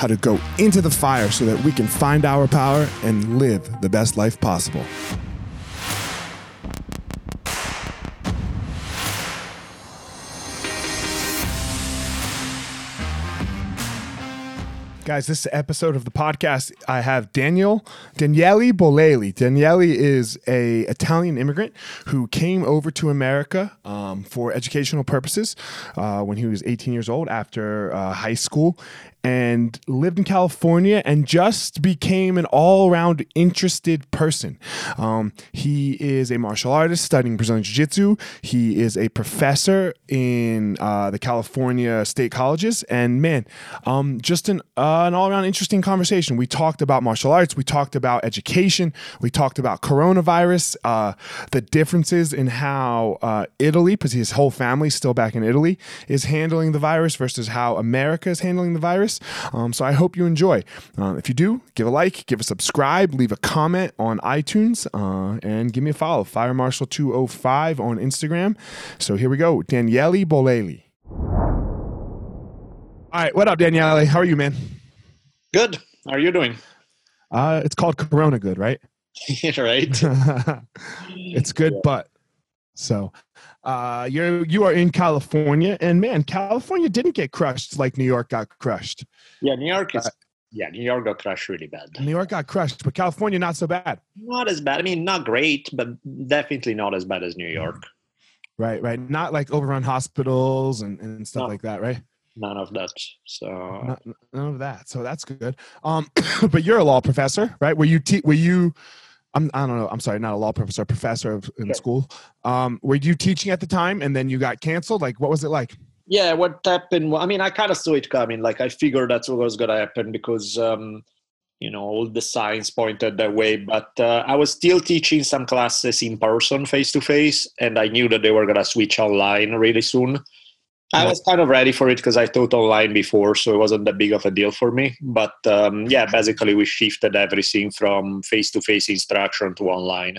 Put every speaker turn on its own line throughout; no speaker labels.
how to go into the fire so that we can find our power and live the best life possible. Guys, this episode of the podcast, I have Daniel Daniele Bolelli. Daniele is a Italian immigrant who came over to America um, for educational purposes uh, when he was 18 years old after uh, high school, and lived in California and just became an all around interested person. Um, he is a martial artist studying Brazilian Jiu Jitsu. He is a professor in uh, the California state colleges. And man, um, just an, uh, an all around interesting conversation. We talked about martial arts, we talked about education, we talked about coronavirus, uh, the differences in how uh, Italy, because his whole family's still back in Italy, is handling the virus versus how America is handling the virus. Um, so I hope you enjoy. Uh, if you do, give a like, give a subscribe, leave a comment on iTunes, uh, and give me a follow. Fire Marshal 205 on Instagram. So here we go. Daniele Bolelli. All right, what up, Daniele? How are you, man?
Good. How are you doing?
Uh, it's called Corona Good, right?
right.
it's good, yeah. but so uh, you're you are in California, and man, California didn't get crushed like New York got crushed.
Yeah, New York is. Uh, yeah, New York got crushed really bad.
New York got crushed, but California not so bad.
Not as bad. I mean, not great, but definitely not as bad as New York.
Right, right. Not like overrun hospitals and, and stuff no, like that, right?
None of that. So
not, none of that. So that's good. Um, but you're a law professor, right? Were you te- were you I'm, I don't know. I'm sorry, not a law professor, a professor in sure. school. Um, were you teaching at the time and then you got canceled? Like, what was it like?
Yeah, what happened? I mean, I kind of saw it coming. Like, I figured that's what was going to happen because, um, you know, all the signs pointed that way. But uh, I was still teaching some classes in person, face to face, and I knew that they were going to switch online really soon. I was kind of ready for it because I taught online before, so it wasn't that big of a deal for me. But um, yeah, basically we shifted everything from face-to-face instruction to online,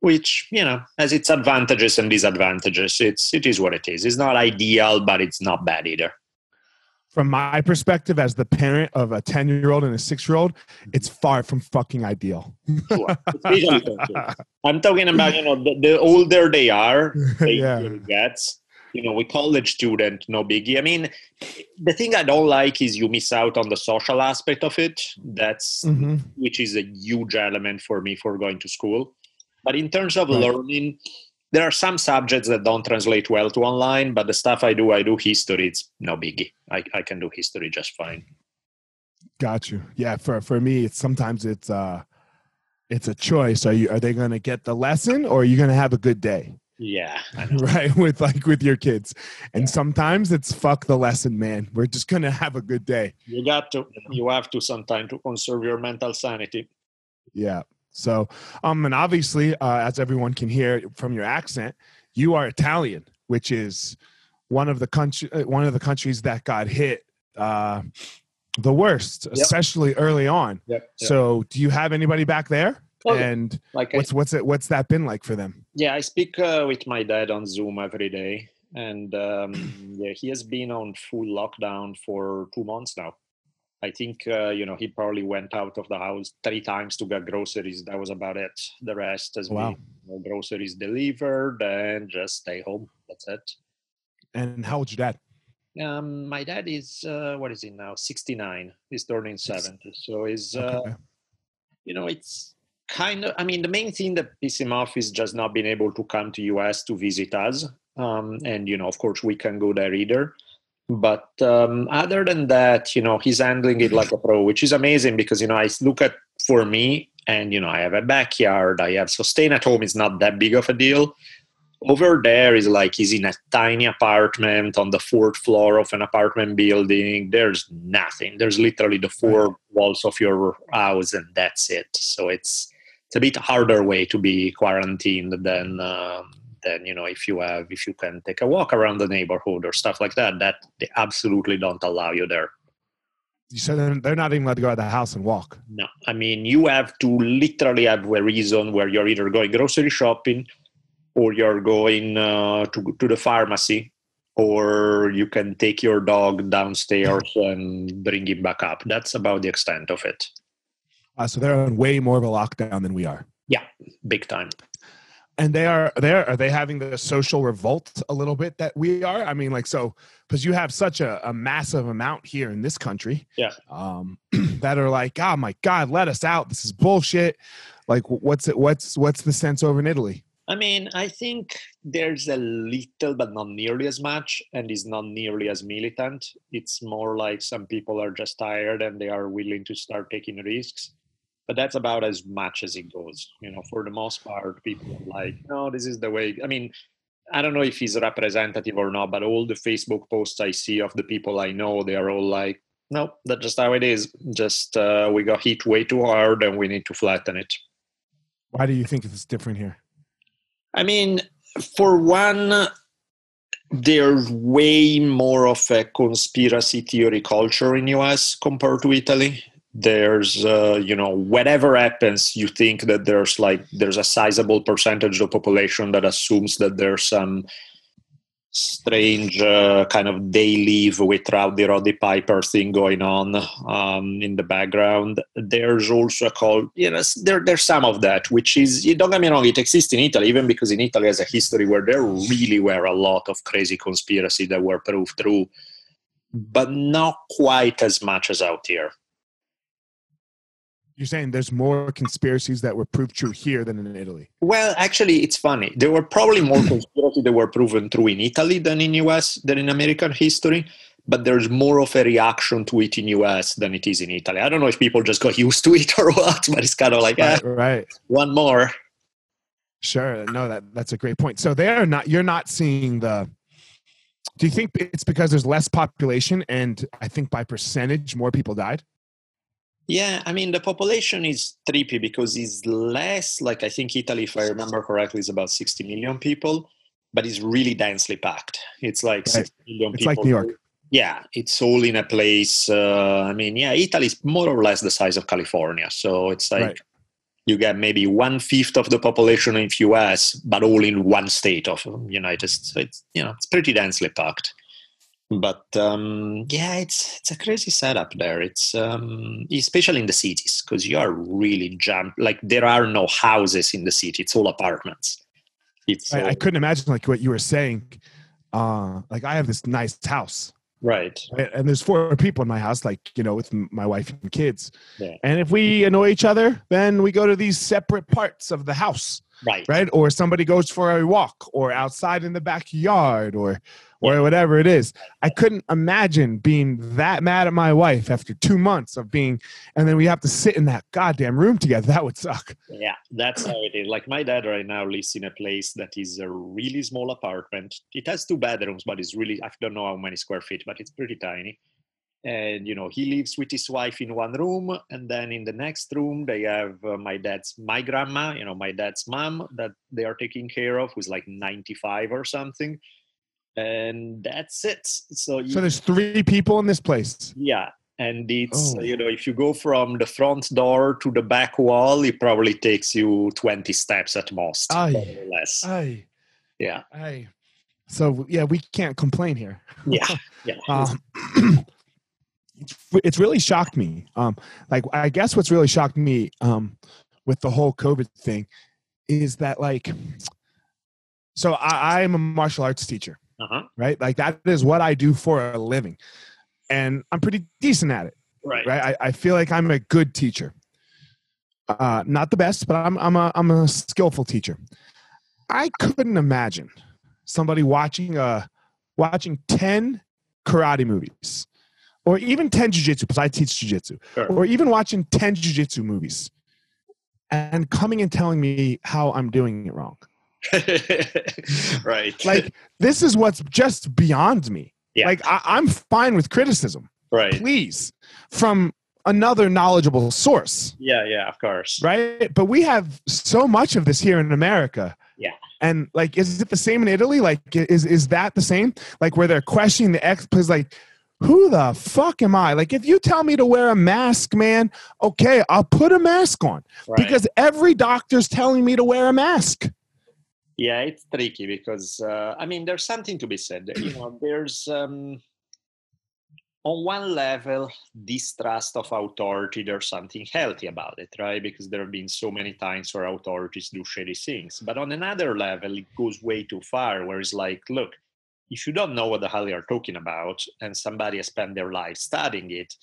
which you know has its advantages and disadvantages. It's it is what it is. It's not ideal, but it's not bad either.
From my perspective, as the parent of a ten-year-old and a six-year-old, it's far from fucking ideal.
sure. I'm talking about you know the, the older they are, the yeah. it gets you know, with college student, no biggie. I mean, the thing I don't like is you miss out on the social aspect of it. That's
Mhm.
which is a huge element for me for going to school. But in terms of
Right.
learning, there are some subjects that don't translate well to online. But the stuff I do, I do history. It's no biggie. I, I can do history just fine.
Got you. Yeah, for for me, it's sometimes it's uh it's a choice. Are you are they gonna get the lesson or are you gonna have a good day?
Yeah,
Right. With like with your kids. And sometimes it's fuck the lesson, man. We're just gonna have a good day.
you got to. You have to sometime to conserve your mental sanity.
Yeah. So um and obviously, uh, as everyone can hear from your accent, you are Italian, which is one of the country uh, one of the countries that got hit uh the worst, especially early on.
Yep.
So do you have anybody back there?
Well,
and
like I
what's what's it what's that been like for them
Yeah, I speak uh, with my dad on Zoom every day, and um, yeah, he has been on full lockdown for two months now. I think uh, you know he probably went out of the house three times to get groceries. That was about it. The rest has
Wow.
been you know, groceries delivered and just stay home. That's it.
and how old's your dad
Um, my dad is uh, what is he now? Sixty nine. He's turning seventy. So he's uh,
Okay.
you know it's kind of i mean the main thing that pisses him off is just not being able to come to us to visit us um, and you know of course we can go there either. But um, other than that you know he's handling it like a pro which is amazing because you know i look at for me and you know i have a backyard i have so staying at home is not that big of a deal. Over there is like he's in a tiny apartment on the fourth floor of an apartment building. There's nothing. There's literally the four walls of your house and that's it. So it's it's a bit harder way to be quarantined than um, than you know if you have if you can take a walk around the neighborhood or stuff like that that they absolutely don't allow you there.
You said they're, they're not even allowed to go out of the house and walk?
No. I mean you have to literally have a reason where you're either going grocery shopping or you're going uh, to, to the pharmacy or you can take your dog downstairs and bring him back up. That's about the extent of it
uh, so they're on way more of a lockdown than we are Yeah,
big time
and they are there are they having the social revolt a little bit that we are i mean like so because you have such a, a massive amount here in this country
Yeah.
um that are like oh my god let us out this is bullshit like what's it what's what's the sense over in italy
I mean, I think there's a little, but not nearly as much, and is not nearly as militant. It's more like some people are just tired and they are willing to start taking risks. But that's about as much as it goes. You know, for the most part, people are like, no, this is the way. I mean, I don't know if he's representative or not, but all the Facebook posts I see of the people I know, they are all like, no, that's just how it is. Just uh, we got hit way too hard and we need to flatten it.
why do you think it's different here
I mean, for one, there's way more of a conspiracy theory culture in US compared to Italy. There's, uh, you know, whatever happens, you think that there's like there's a sizable percentage of population that assumes that there's some strange uh, kind of They Live with Rowdy Roddy Piper thing going on um, in the background. There's also a call, you know, there, there's some of that, which is, you don't get me wrong, it exists in Italy, even because in Italy has a history where there really were a lot of crazy conspiracy that were proved true, but not quite as much as out here.
You're saying there's more conspiracies that were proved true here than in italy
Well, actually, it's funny. There were probably more conspiracies that were proven true in Italy than in US than in American history. But there's more of a reaction to it in US than it is in Italy. I don't know if people just got used to it or what, but it's kind of like, eh,
right, right.
one more.
Sure. No, that that's a great point. So they're not you're not seeing the do you think it's because there's less population and I think by percentage more people died?
Yeah, I mean, the population is trippy because it's less, like I think Italy, if I remember correctly, is about 60 million people, but it's really densely packed. It's like
Right.
60 million
It's
people.
like New York.
Yeah, it's all in a place. Uh, I mean, yeah, Italy is more or less the size of California. So it's like
Right.
you get maybe one fifth of the population of the US, but all in one state of United States. So it's you know it's pretty densely packed. But um, yeah, it's it's a crazy setup there. It's um, especially in the cities because you are really jammed. Like there are no houses in the city; it's all apartments. It's
I, I couldn't imagine like what you were saying. uh, like I have this nice house,
Right.
right? and there's four people in my house, like you know, with my wife and kids.
Yeah.
And if we annoy each other, then we go to these separate parts of the house,
Right.
right? Or somebody goes for a walk, or outside in the backyard, or or whatever it is. I couldn't imagine being that mad at my wife after two months of being, and then we have to sit in that goddamn room together. That would suck.
Yeah, that's how it is. Like my dad right now lives in a place that is a really small apartment. It has two bedrooms, but it's really I don't know how many square feet, but it's pretty tiny. And you know, he lives with his wife in one room, and then in the next room they have uh, my dad's my grandma, you know, my dad's mom that they are taking care of, who's like 95 or something. And that's it. So, you,
So there's three people in this place.
yeah, and it's
Oh.
you know if you go from the front door to the back wall, it probably takes you 20 steps at most,
Aye.
or less.
Aye,
Yeah,
aye. So yeah, we can't complain here.
yeah, yeah.
Um, it's, it's really shocked me. Um, like I guess what's really shocked me um, with the whole COVID thing is that like, so I, I'm a martial arts teacher,
Uh-huh.
right? Like that is what I do for a living, and I'm pretty decent at it.
Right.
right? I, I feel like I'm a good teacher. Uh, not the best, but I'm I'm a I'm a skillful teacher. I couldn't imagine somebody watching uh watching ten karate movies, or even ten jujitsu, because I teach jujitsu,
Sure.
or even watching ten jujitsu movies, and coming and telling me how I'm doing it wrong.
right.
Like this is what's just beyond me.
Yeah.
Like I, I'm fine with criticism,
right.
please, from another knowledgeable source.
Yeah, yeah, of course.
right? But we have so much of this here in America.
Yeah.
And like, is it the same in Italy? Like, is is that the same? Like, where they're questioning the ex? Because like, who the fuck am I? Like, if you tell me to wear a mask, man, okay, I'll put a mask on
Right.
because every doctor's telling me to wear a mask.
Yeah, it's tricky because uh, I mean, there's something to be said. You know, there's um, on one level distrust of authority. There's something healthy about it, right? Because there have been so many times where authorities do shady things. But on another level, it goes way too far. Where it's like, look, if you don't know what the hell you're talking about, and somebody has spent their life studying it.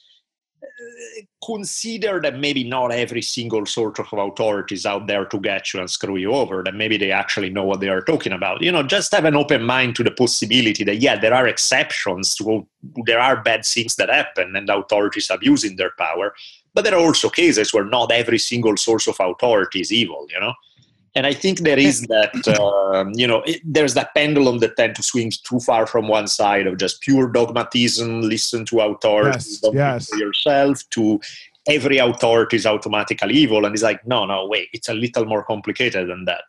Consider that maybe not every single sort of authority is out there to get you and screw you over. That maybe they actually know what they are talking about. You know, just have an open mind to the possibility that yeah, there are exceptions to there are bad things that happen and authorities abusing their power. But there are also cases where not every single source of authority is evil. You know, and I think there is that um, you know it, there's that pendulum that tend to swing too far from one side of just pure dogmatism, listen to authority,
Yes,
don't
yes.
for yourself, to every authority is automatically evil, and it's like no, no, wait, it's a little more complicated than that.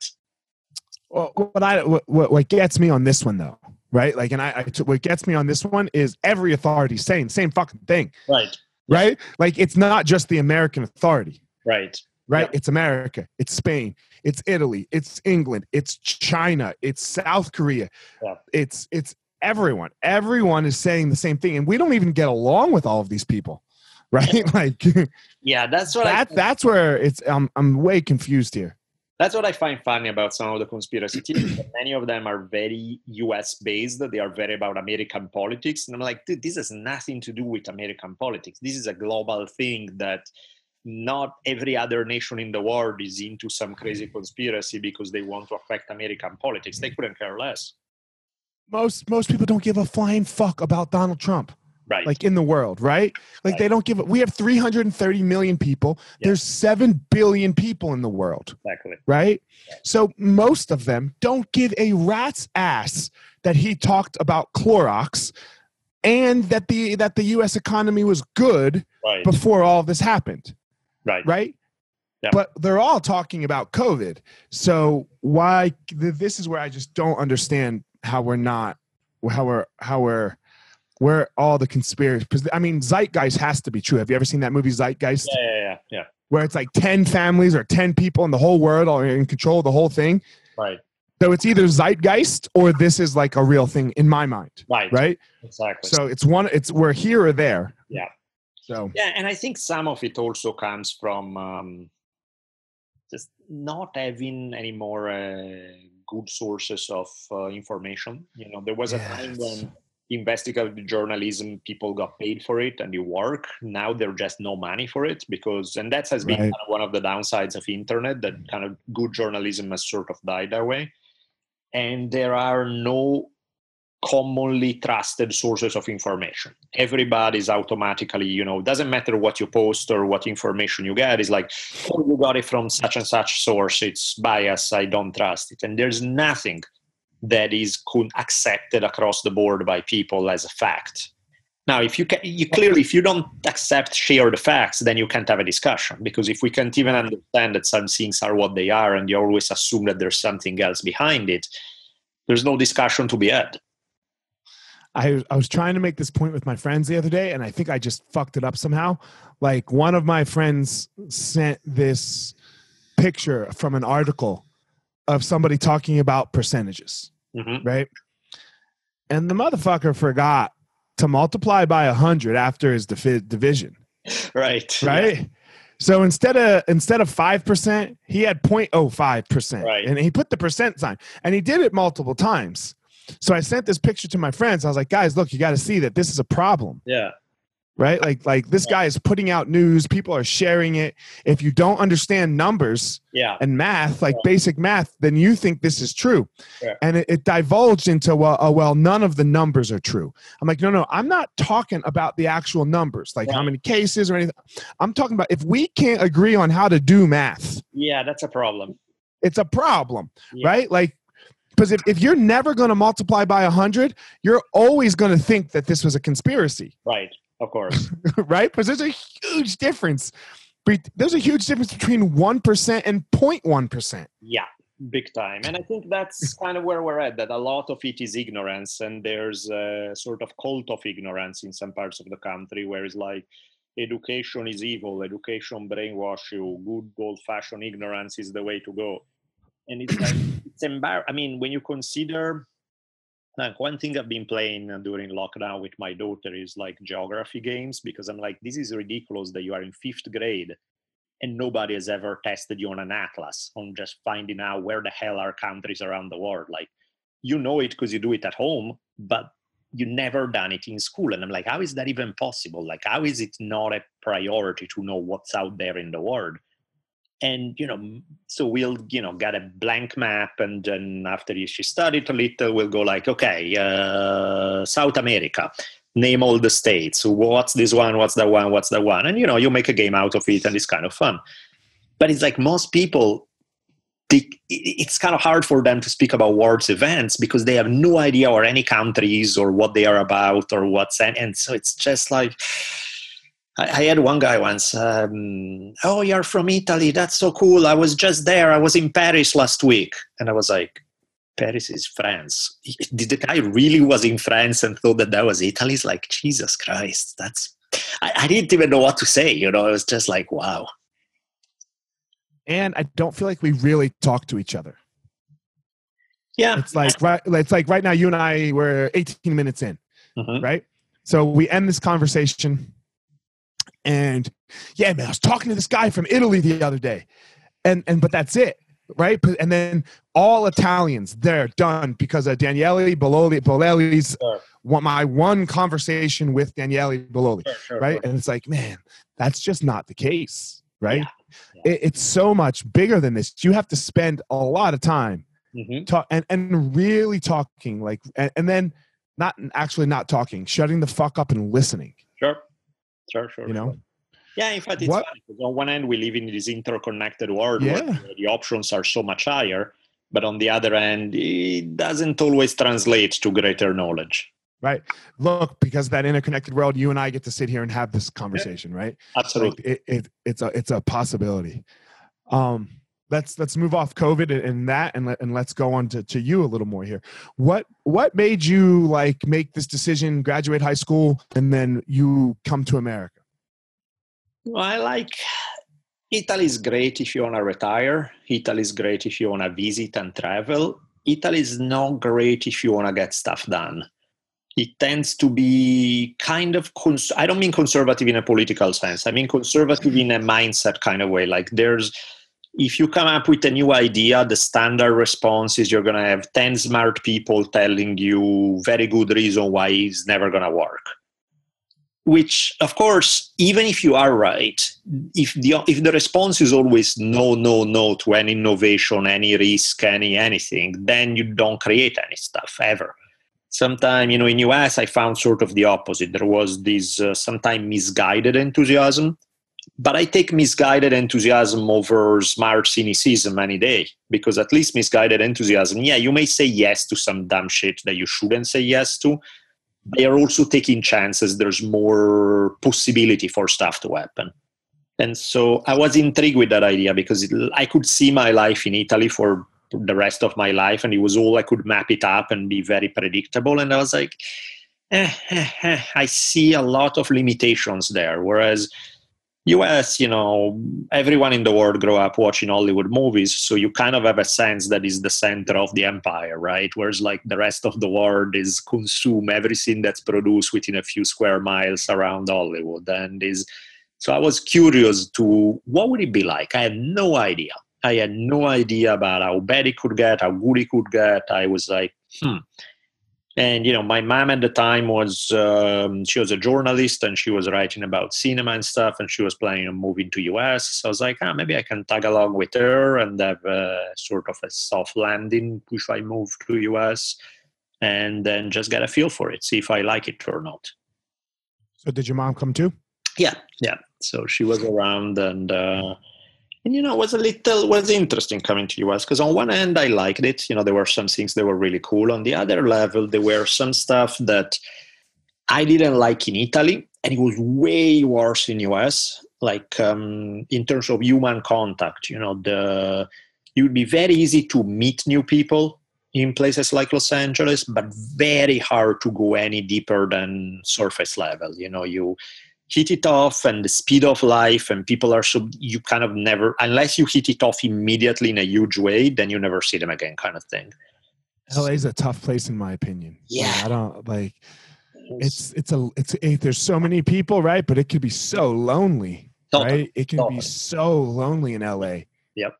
Well, what I what, what gets me on this one though, right? Like, and I, I what gets me on this one is every authority saying the same fucking thing,
Right,
right? Like, it's not just the American authority.
right,
right?
Yeah.
It's America, it's Spain, it's Italy, it's England, it's China, it's South Korea,
Yeah.
it's it's everyone. Everyone is saying the same thing, and we don't even get along with all of these people, right? like
yeah. That's what I
that. That's where it's. I'm I'm way confused here.
that's what I find funny about some of the conspiracy theories. Many of them are very US based. They are very about American politics. And I'm like, dude, this has nothing to do with American politics. This is a global thing that not every other nation in the world is into some crazy conspiracy because they want to affect American politics. They couldn't care less.
Most most people don't give a flying fuck about Donald Trump,
Right.
like in the world, right? Like
Right.
they don't give. a We have 330 million people. There's seven billion people in the world.
exactly.
right? So most of them don't give a rat's ass that he talked about Clorox and that the that the US economy was good
Right.
before all this happened,
Right.
right?
Yeah.
But they're all talking about COVID. So why this is where I just don't understand how we're not how we're how we're where all the conspiracy because I mean Zeitgeist has to be true. Have you ever seen that movie Zeitgeist?
Yeah, yeah, yeah, yeah.
Where it's like 10 families or 10 people in the whole world are in control of the whole thing.
Right.
So it's either zeitgeist or this is like a real thing in my mind,
Right.
right?
Exactly.
So it's one. It's we're here or there.
Yeah.
So
Yeah, and I think some of it also comes from um, just not having any more uh, good sources of uh, information. You know, there was a
Yes.
time when investigative journalism people got paid for it and you work. Now there's just no money for it because, and that has been
Right.
kind of one of the downsides of internet that kind of good journalism has sort of died that way. And there are no commonly trusted sources of information. Everybody's automatically, you know, doesn't matter what you post or what information you get, is like, oh, you got it from such and such source, it's bias, I don't trust it. And there's nothing that is accepted across the board by people as a fact. Now, if you can, you clearly, if you don't accept share the facts, then you can't have a discussion because if we can't even understand that some things are what they are, and you always assume that there's something else behind it, there's no discussion to be had.
I, I was trying to make this point with my friends the other day, and I think I just fucked it up somehow. Like one of my friends sent this picture from an article of somebody talking about percentages,
Mhm.
right? And the motherfucker forgot to multiply by a hundred after his divi- division,
Right.
right? So instead of instead of five percent, he had 0.05 percent,
Right.
and he put the percent sign, and he did it multiple times. So I sent this picture to my friends. I was like, guys, look, you got to see that this is a problem,
Yeah.
right? Like, like this guy is putting out news. People are sharing it. If you don't understand numbers
Yeah.
and math, like basic math, then you think this is true.
Yeah.
And it, it divulged into, well, oh, well, none of the numbers are true. I'm like, no, no, I'm not talking about the actual numbers, like how many cases or anything. I'm talking about if we can't agree on how to do math,
Yeah, that's a problem.
it's a problem,
Yeah.
right? Like, because if, if you're never going to multiply by 100, you're always going to think that this was a conspiracy,
Right. Of course.
right? Because there's a huge difference. There's a huge difference between 1% and 0.1%.
yeah. Big time. And I think that's kind of where we're at, that a lot of it is ignorance. And there's a sort of cult of ignorance in some parts of the country where it's like education is evil, education brainwash you, good old fashioned ignorance is the way to go. And it's like, it's embar. I mean, when you consider like one thing I've been playing during lockdown with my daughter is like geography games because I'm like, this is ridiculous that you are in fifth grade and nobody has ever tested you on an atlas on just finding out where the hell are countries around the world. Like, you know it because you do it at home, but you never done it in school. And I'm like, how is that even possible? Like, how is it not a priority to know what's out there in the world? And you know, so we'll you know get a blank map, and then after she studied a little, we'll go like, okay, uh, South America, name all the states. What's this one? What's that one? What's that one? And you know, you make a game out of it, and it's kind of fun. But it's like most people, it's kind of hard for them to speak about world's events because they have no idea or any countries or what they are about or what's and, and so it's just like. I, I had one guy once. Um, oh, you're from Italy. That's so cool. I was just there. I was in Paris last week, and I was like, Paris is France. Did the guy really was in France and thought that that was Italy? It's like Jesus Christ. That's. I, I didn't even know what to say. You know, it was just like, wow.
And I don't feel like we really talk to each other.
Yeah.
It's like right it's like right now you and I we're 18 minutes in,
Mhm.
right? So we end this conversation and yeah, man, I was talking to this guy from Italy the other day. And and but that's it, right? And then all Italians, they're done because of Daniele Bololi Bolelli's
Sure.
one, my one conversation with Daniele Bololi,
Sure, sure,
right? And it's like, man, that's just not the case, right?
Yeah. Yeah.
It, it's so much bigger than this. You have to spend a lot of time
Mhm.
talk and, and really talking like and, and then not actually not talking shutting the fuck up and listening
Sure. Sure,
you know
sure. Yeah, in fact, it's
What-
funny because on one end we live in this interconnected world where
Yeah.
the options are so much higher, but on the other end, it doesn't always translate to greater knowledge.
right look because that interconnected world you and i get to sit here and have this conversation right
Absolutely.
like it, it, it's a it's a possibility um let's let's move off covid and- that and, let, and let's go on to, to you a little more here what what made you like make this decision graduate high school and then you come to america
Well, I like Italy is great if you want to retire. Italy is great if you want to visit and travel. Italy is not great if you want to get stuff done. It tends to be kind of, cons- I don't mean conservative in a political sense. I mean conservative in a mindset kind of way. Like there's, if you come up with a new idea, the standard response is you're going to have 10 smart people telling you very good reason why it's never going to work. Which, of course, even if you are right, if the, if the response is always no, no, no to any innovation, any risk, any anything, then you don't create any stuff ever. Sometime, you know, in US, I found sort of the opposite. There was this uh, sometimes misguided enthusiasm but I take misguided enthusiasm over smart cynicism any day because at least misguided enthusiasm, yeah, you may say yes to some dumb shit that you shouldn't say yes to. They are also taking chances. There's more possibility for stuff to happen. And so I was intrigued with that idea because it, I could see my life in Italy for the rest of my life, and it was all I could map it up and be very predictable. And I was like, eh, eh, eh, I see a lot of limitations there. Whereas US, you know, everyone in the world grew up watching Hollywood movies, so you kind of have a sense that is the center of the empire, right? Whereas like the rest of the world is consume everything that's produced within a few square miles around Hollywood, and is so I was curious to what would it be like. I had no idea. I had no idea about how bad it could get, how good it could get. I was like, hmm, and you know my mom at the time was um, she was a journalist and she was writing about cinema and stuff and she was planning on moving to us so i was like ah, maybe i can tag along with her and have a, sort of a soft landing if i move to us and then just get a feel for it see if i like it or not.
So did your mom come too?
Yeah yeah. So she was around and uh, and you know, it was a little was interesting coming to US because on one end I liked it. You know, there were some things that were really cool. On the other level, there were some stuff that I didn't like in Italy, and it was way worse in US. Like um, in terms of human contact, you know, the it would be very easy to meet new people in places like Los Angeles, but very hard to go any deeper than surface level. You know, you hit it off and the speed of life and people are so you kind of never unless you hit it off immediately in a huge way then you never see them again kind of thing.
La is a tough place in my opinion.
Yeah.
Like, i don't like it's it's a it's a, there's so many people right? But it could be so lonely totally. right? It can totally. be so lonely in la
yep.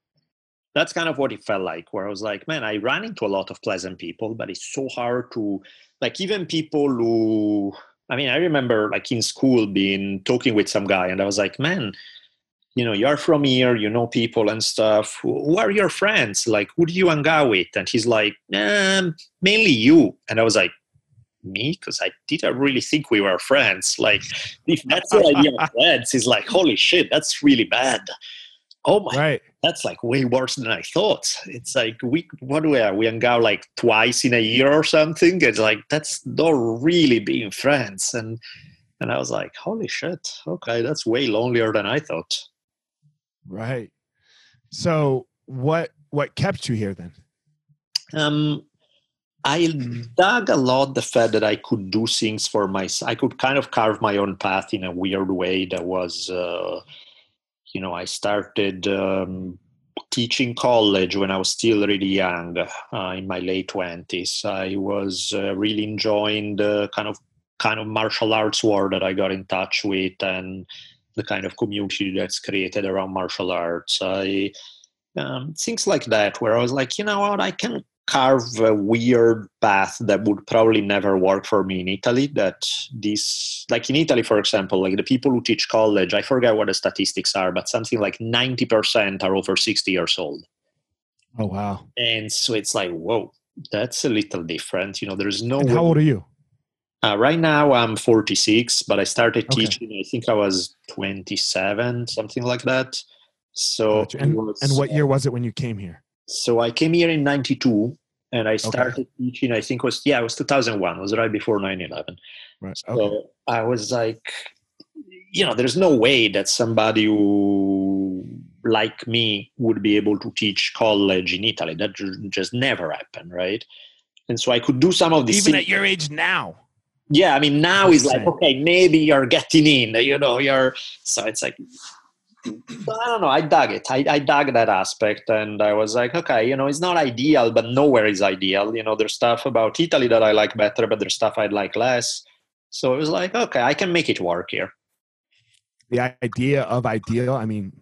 That's kind of what it felt like where i was like man i ran into a lot of pleasant people but it's so hard to like even people who I mean, I remember like in school being talking with some guy, and I was like, man, you know, you're from here, you know people and stuff. Who are your friends? Like, who do you hang out with? And he's like, um, mainly you. And I was like, me? Because I didn't really think we were friends. Like, if that's the idea of friends, he's like, holy shit, that's really bad oh my right. That's like way worse than i thought. It's like we what do we are we hang out like twice in a year or something it's like that's not really being friends. And and i was like holy shit okay that's way lonelier than i thought.
Right. So what what kept you here then?
Um I dug a lot the fact that I could do things for myself. I could kind of carve my own path in a weird way that was uh, you know, I started um, teaching college when I was still really young, uh, in my late twenties. I was uh, really enjoying the kind of kind of martial arts world that I got in touch with, and the kind of community that's created around martial arts. I um, things like that, where I was like, you know what, I can carve a weird path that would probably never work for me in Italy. That this, like in Italy, for example, like the people who teach college, I forget what the statistics are, but something like 90% are over 60 years old.
Oh, wow.
And so it's like, whoa, that's a little different. You know, there's no.
And how old are you?
Uh, right now, I'm 46, but I started okay. teaching, I think I was 27, something like that. So,
gotcha. and, was, and what year was it when you came here?
So I came here in 92 and I started okay. teaching, I think was, yeah, it was 2001. It was right before 9-11. Right. So okay. I was like, you know, there's no way that somebody who like me would be able to teach college in Italy. That just never happened, right? And so I could do some of these
even at your age now.
Yeah, I mean now is like okay, maybe you're getting in, you know, you're so it's like I don't know. I dug it. I, I dug that aspect, and I was like, okay, you know, it's not ideal, but nowhere is ideal. You know, there's stuff about Italy that I like better, but there's stuff I'd like less. So it was like, okay, I can make it work here.
The idea of ideal. I mean,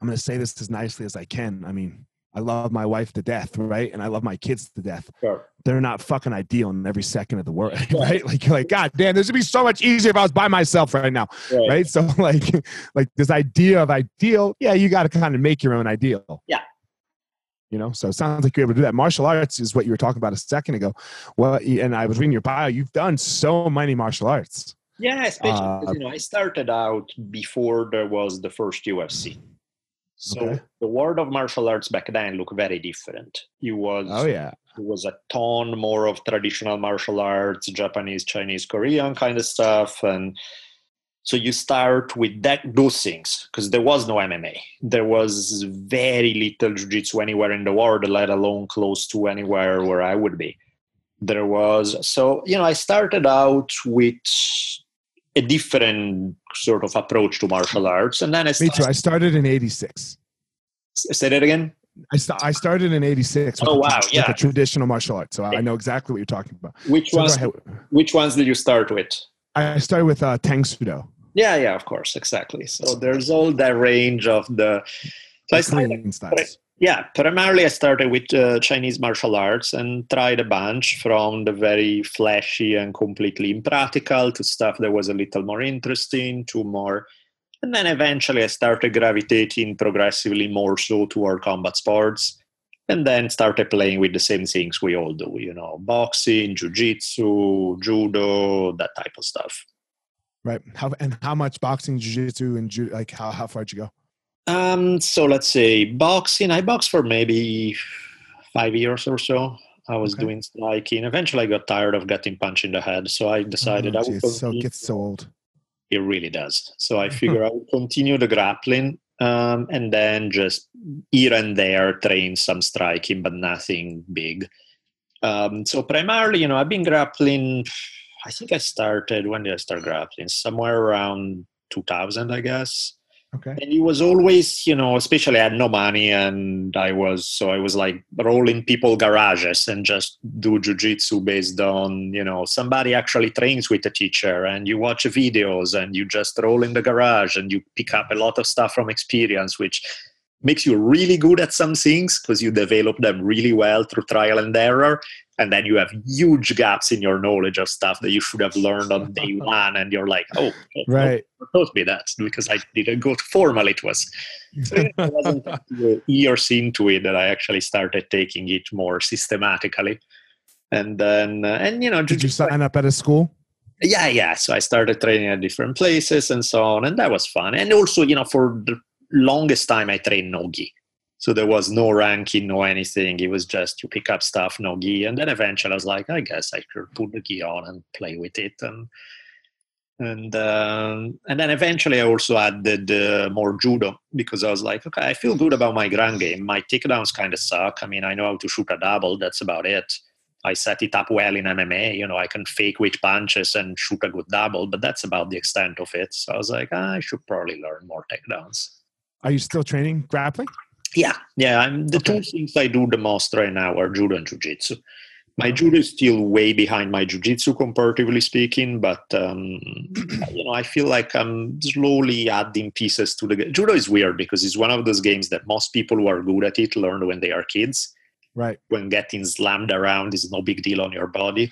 I'm going to say this as nicely as I can. I mean, I love my wife to death, right? And I love my kids to death.
Sure.
They're not fucking ideal in every second of the world, right? Like like, God damn, this would be so much easier if I was by myself right now,
Right.
right? So like, like this idea of ideal, yeah, you got to kind of make your own ideal.
Yeah.
You know, so it sounds like you're able to do that. Martial arts is what you were talking about a second ago. Well, and I was reading your bio. You've done so many martial arts.
Yeah, especially
Uh,
you know, I started out before there was the first UFC. So
Okay.
the world of martial arts back then looked very different. It was
Oh yeah,
it was a ton more of traditional martial arts, Japanese, Chinese, Korean kind of stuff, and so you start with that those things because there was no MMA. There was very little jiu-jitsu anywhere in the world, let alone close to anywhere where I would be. There was so you know I started out with a different sort of approach to martial arts, and then I started,
me too. I started in '86.
say that again.
I, st- I started in '86.
Oh, wow,
with
yeah.
the traditional martial arts. So I know exactly what you're talking about.
Which
So
ones? Which ones did you start with?
I started with uh, Tang Soo Do.
Yeah, yeah, of course, exactly. So there's all that range of the. So I started. Yeah, primarily I started with uh, Chinese martial arts and tried a bunch from the very flashy and completely impractical to stuff that was a little more interesting to more. And then eventually I started gravitating progressively more so toward combat sports and then started playing with the same things we all do, you know, boxing, jiu-jitsu, judo, that type of stuff.
Right. How and how much boxing, jiu-jitsu, and ju- like how how far did you go?
Um, so let's say boxing. I boxed for maybe five years or so. I was
Okay.
doing striking. Eventually, I got tired of getting punched in the head, so I decided
Oh,
I would.
so it gets so old.
It really does. So I figure I would continue the grappling, um, and then just here and there train some striking, but nothing big. Um, so primarily, you know, I've been grappling. I think I started. When did I start grappling? Somewhere around 2000, I guess
Okay.
and it was always you know especially i had no money and i was so i was like rolling people garages and just do jiu-jitsu based on you know somebody actually trains with a teacher and you watch videos and you just roll in the garage and you pick up a lot of stuff from experience which makes you really good at some things because you develop them really well through trial and error and then you have huge gaps in your knowledge of stuff that you should have learned on day one and you're like oh
Right.
taught me that because I didn't go to formal it was. So it wasn't years into it that I actually started taking it more systematically. And then, uh, and you know,
Did you
jiu-jitsu-
sign up at a school?
yeah, yeah. So I started training at different places and so on, and that was fun. And also, you know, for the longest time, I trained no gi. So there was no ranking, no anything. It was just you pick up stuff, no gi. And then eventually, I was like, I guess I could put the gi on and play with it. And and um, and then eventually, I also added uh, more judo because I was like, okay, I feel good about my ground game. My takedowns kind of suck. I mean, I know how to shoot a double. That's about it. I set it up well in MMA. You know, I can fake with punches and shoot a good double, but that's about the extent of it. So I was like, ah, I should probably learn more takedowns.
Are you still training grappling?
Yeah, yeah. I'm, the
Okay.
two things I do the most right now are judo and jujitsu. My judo is still way behind my jujitsu, comparatively speaking, but um, you know, I feel like I'm slowly adding pieces to the game. Judo is weird because it's one of those games that most people who are good at it learn when they are kids.
Right.
When getting slammed around is no big deal on your body.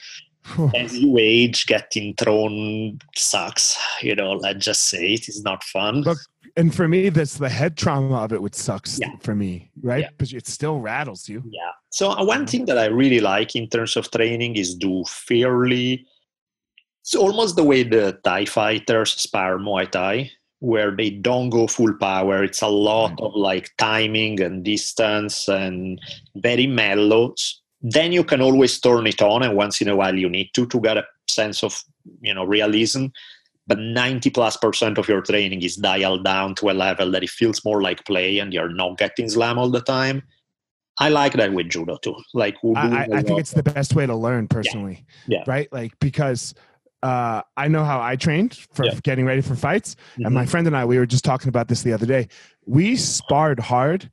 As you age, getting thrown sucks. You know, let's just say it is not fun.
Look, and for me, that's the head trauma of it, which sucks
Yeah.
for me, right?
Yeah.
Because it still rattles you.
Yeah. So uh, one thing that I really like in terms of training is do fairly. It's almost the way the Thai fighters spar Muay Thai, where they don't go full power. It's a lot
Right.
of like timing and distance and very mellow. Then you can always turn it on, and once in a while you need to to get a sense of you know realism. But 90 plus percent of your training is dialed down to a level that it feels more like play, and you're not getting slam all the time. I like that with judo too. Like I,
I, I,
a
I think it's the best way to learn personally.
Yeah.
Right? Like, because uh, I know how I trained for
Yeah.
getting ready for fights.
Mhm.
And my friend and I, we were just talking about this the other day. We sparred hard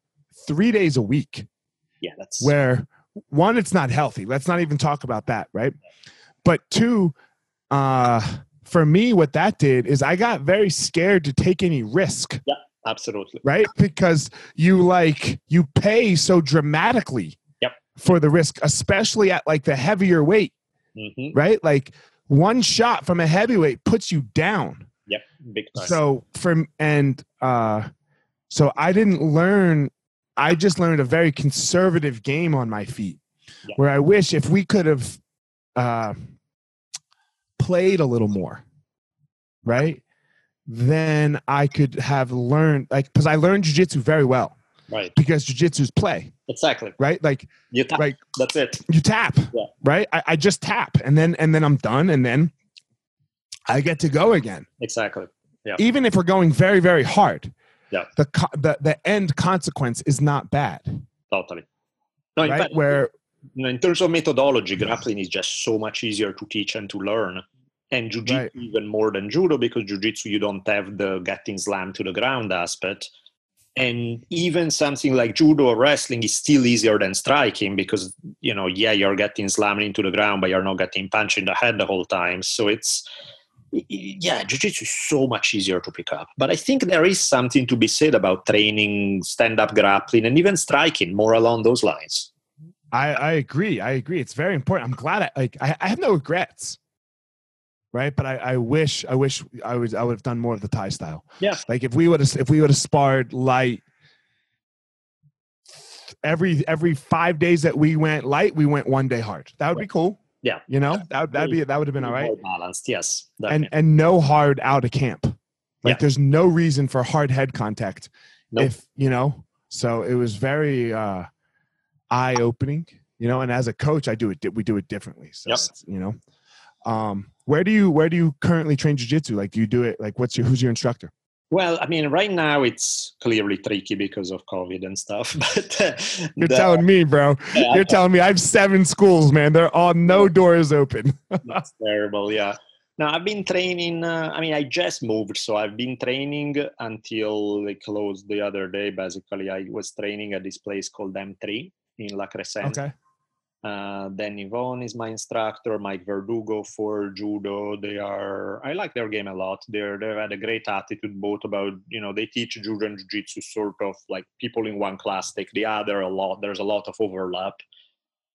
three days a week,
yeah, that's
where one, it's not healthy. Let's not even talk about that. Right. But two, uh, for me, what that did is I got very scared to take any risk
Yeah, absolutely.
right? Because you like you pay so dramatically
Yep.
for the risk, especially at like the heavier weight,
hmm
right? Like one shot from a heavyweight puts you down.
Yep, big time.
So from and uh so I didn't learn I just learned a very conservative game on my feet.
Yeah.
Where I wish if we could have uh played a little more, right? Then I could have learned like because I learned jujitsu very well
right,
because jujitsu's play,
exactly.
right? Like
You tap.
Right.
That's it.
you tap,
Yeah.
right? I, I just tap and then and then I'm done and then I get to go again.
Exactly. Yeah.
Even if we're going very very hard
Yeah.
the the, the end consequence is not bad
Totally. No,
right
fact,
where
in terms of methodology, grappling is just so much easier to teach and to learn. And jujitsu
Right.
even more than judo because jujitsu you don't have the getting slammed to the ground aspect. And even something like judo or wrestling is still easier than striking because you know, yeah, you're getting slammed into the ground, but you're not getting punched in the head the whole time. So it's yeah, jujitsu is so much easier to pick up. But I think there is something to be said about training stand-up grappling and even striking more along those lines.
I, I agree i agree it's very important i'm glad i like i, I have no regrets right but I, I wish i wish i was i would have done more of the thai style
Yeah.
like if we would have if we would have sparred light every every five days that we went light we went one day hard that would be cool
Yeah.
you know that would that'd be that would have been all right
balanced, yes.
and and no hard out of camp. Like
Yeah.
there's no reason for hard head contact.
Nope.
If you know, so it was very uh, eye opening. You know, and as a coach, I do it. We do it differently. So
Yep.
you know, um, where do you where do you currently train jujitsu? Like, do you do it? Like, what's your who's your instructor?
Well, I mean, right now it's clearly tricky because of COVID and stuff. But uh,
You're
the-
telling me, bro.
yeah,
You're telling me I have seven schools, man. They're all no doors open.
that's terrible. Yeah. Now I've been training. Uh, I mean, I just moved, so I've been training until they closed the other day. Basically, I was training at this place called M3 in La Crescenta.
okay.
Uh, then Yvonne is my instructor, Mike Verdugo for judo. They are, I like their game a lot. They're, they've had a great attitude both about, you know, they teach judo and jiu-jitsu sort of like people in one class take the other a lot. There's a lot of overlap.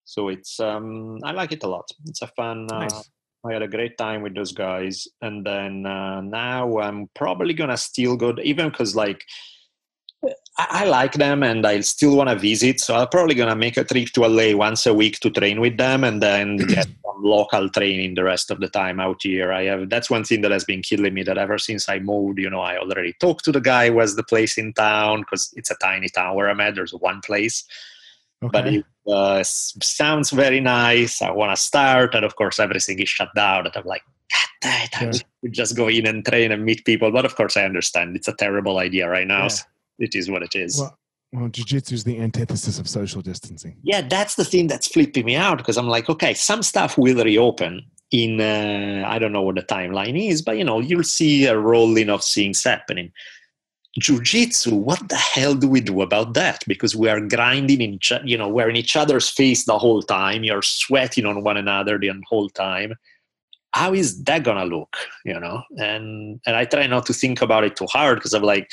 So it's, um, I like it a lot. It's a fun, uh,
Nice.
I had a great time with those guys. And then uh, now I'm probably going to still go, even because like, I, I like them and I still want to visit. So I'm probably going to make a trip to LA once a week to train with them and then get some local training the rest of the time out here. I have, that's one thing that has been killing me that ever since I moved, you know, I already talked to the guy who has the place in town because it's a tiny town where I'm at. There's one place but it uh, sounds very nice. I want to start, and of course, everything is shut down. And I'm like, God damn it, I
Sure.
wish I could just go in and train and meet people. But of course, I understand it's a terrible idea right now.
Yeah.
so it is what it is.
Well, well, jujitsu is the antithesis of social distancing.
yeah, that's the thing that's flipping me out because I'm like, okay, some stuff will reopen. In uh, I don't know what the timeline is, but you know, you'll see a rolling of things happening. Jiu-jitsu, what the hell do we do about that? Because we are grinding in, each- you know, we're in each other's face the whole time. You're sweating on one another the whole time. How is that gonna look? You know, and and I try not to think about it too hard because I'm like,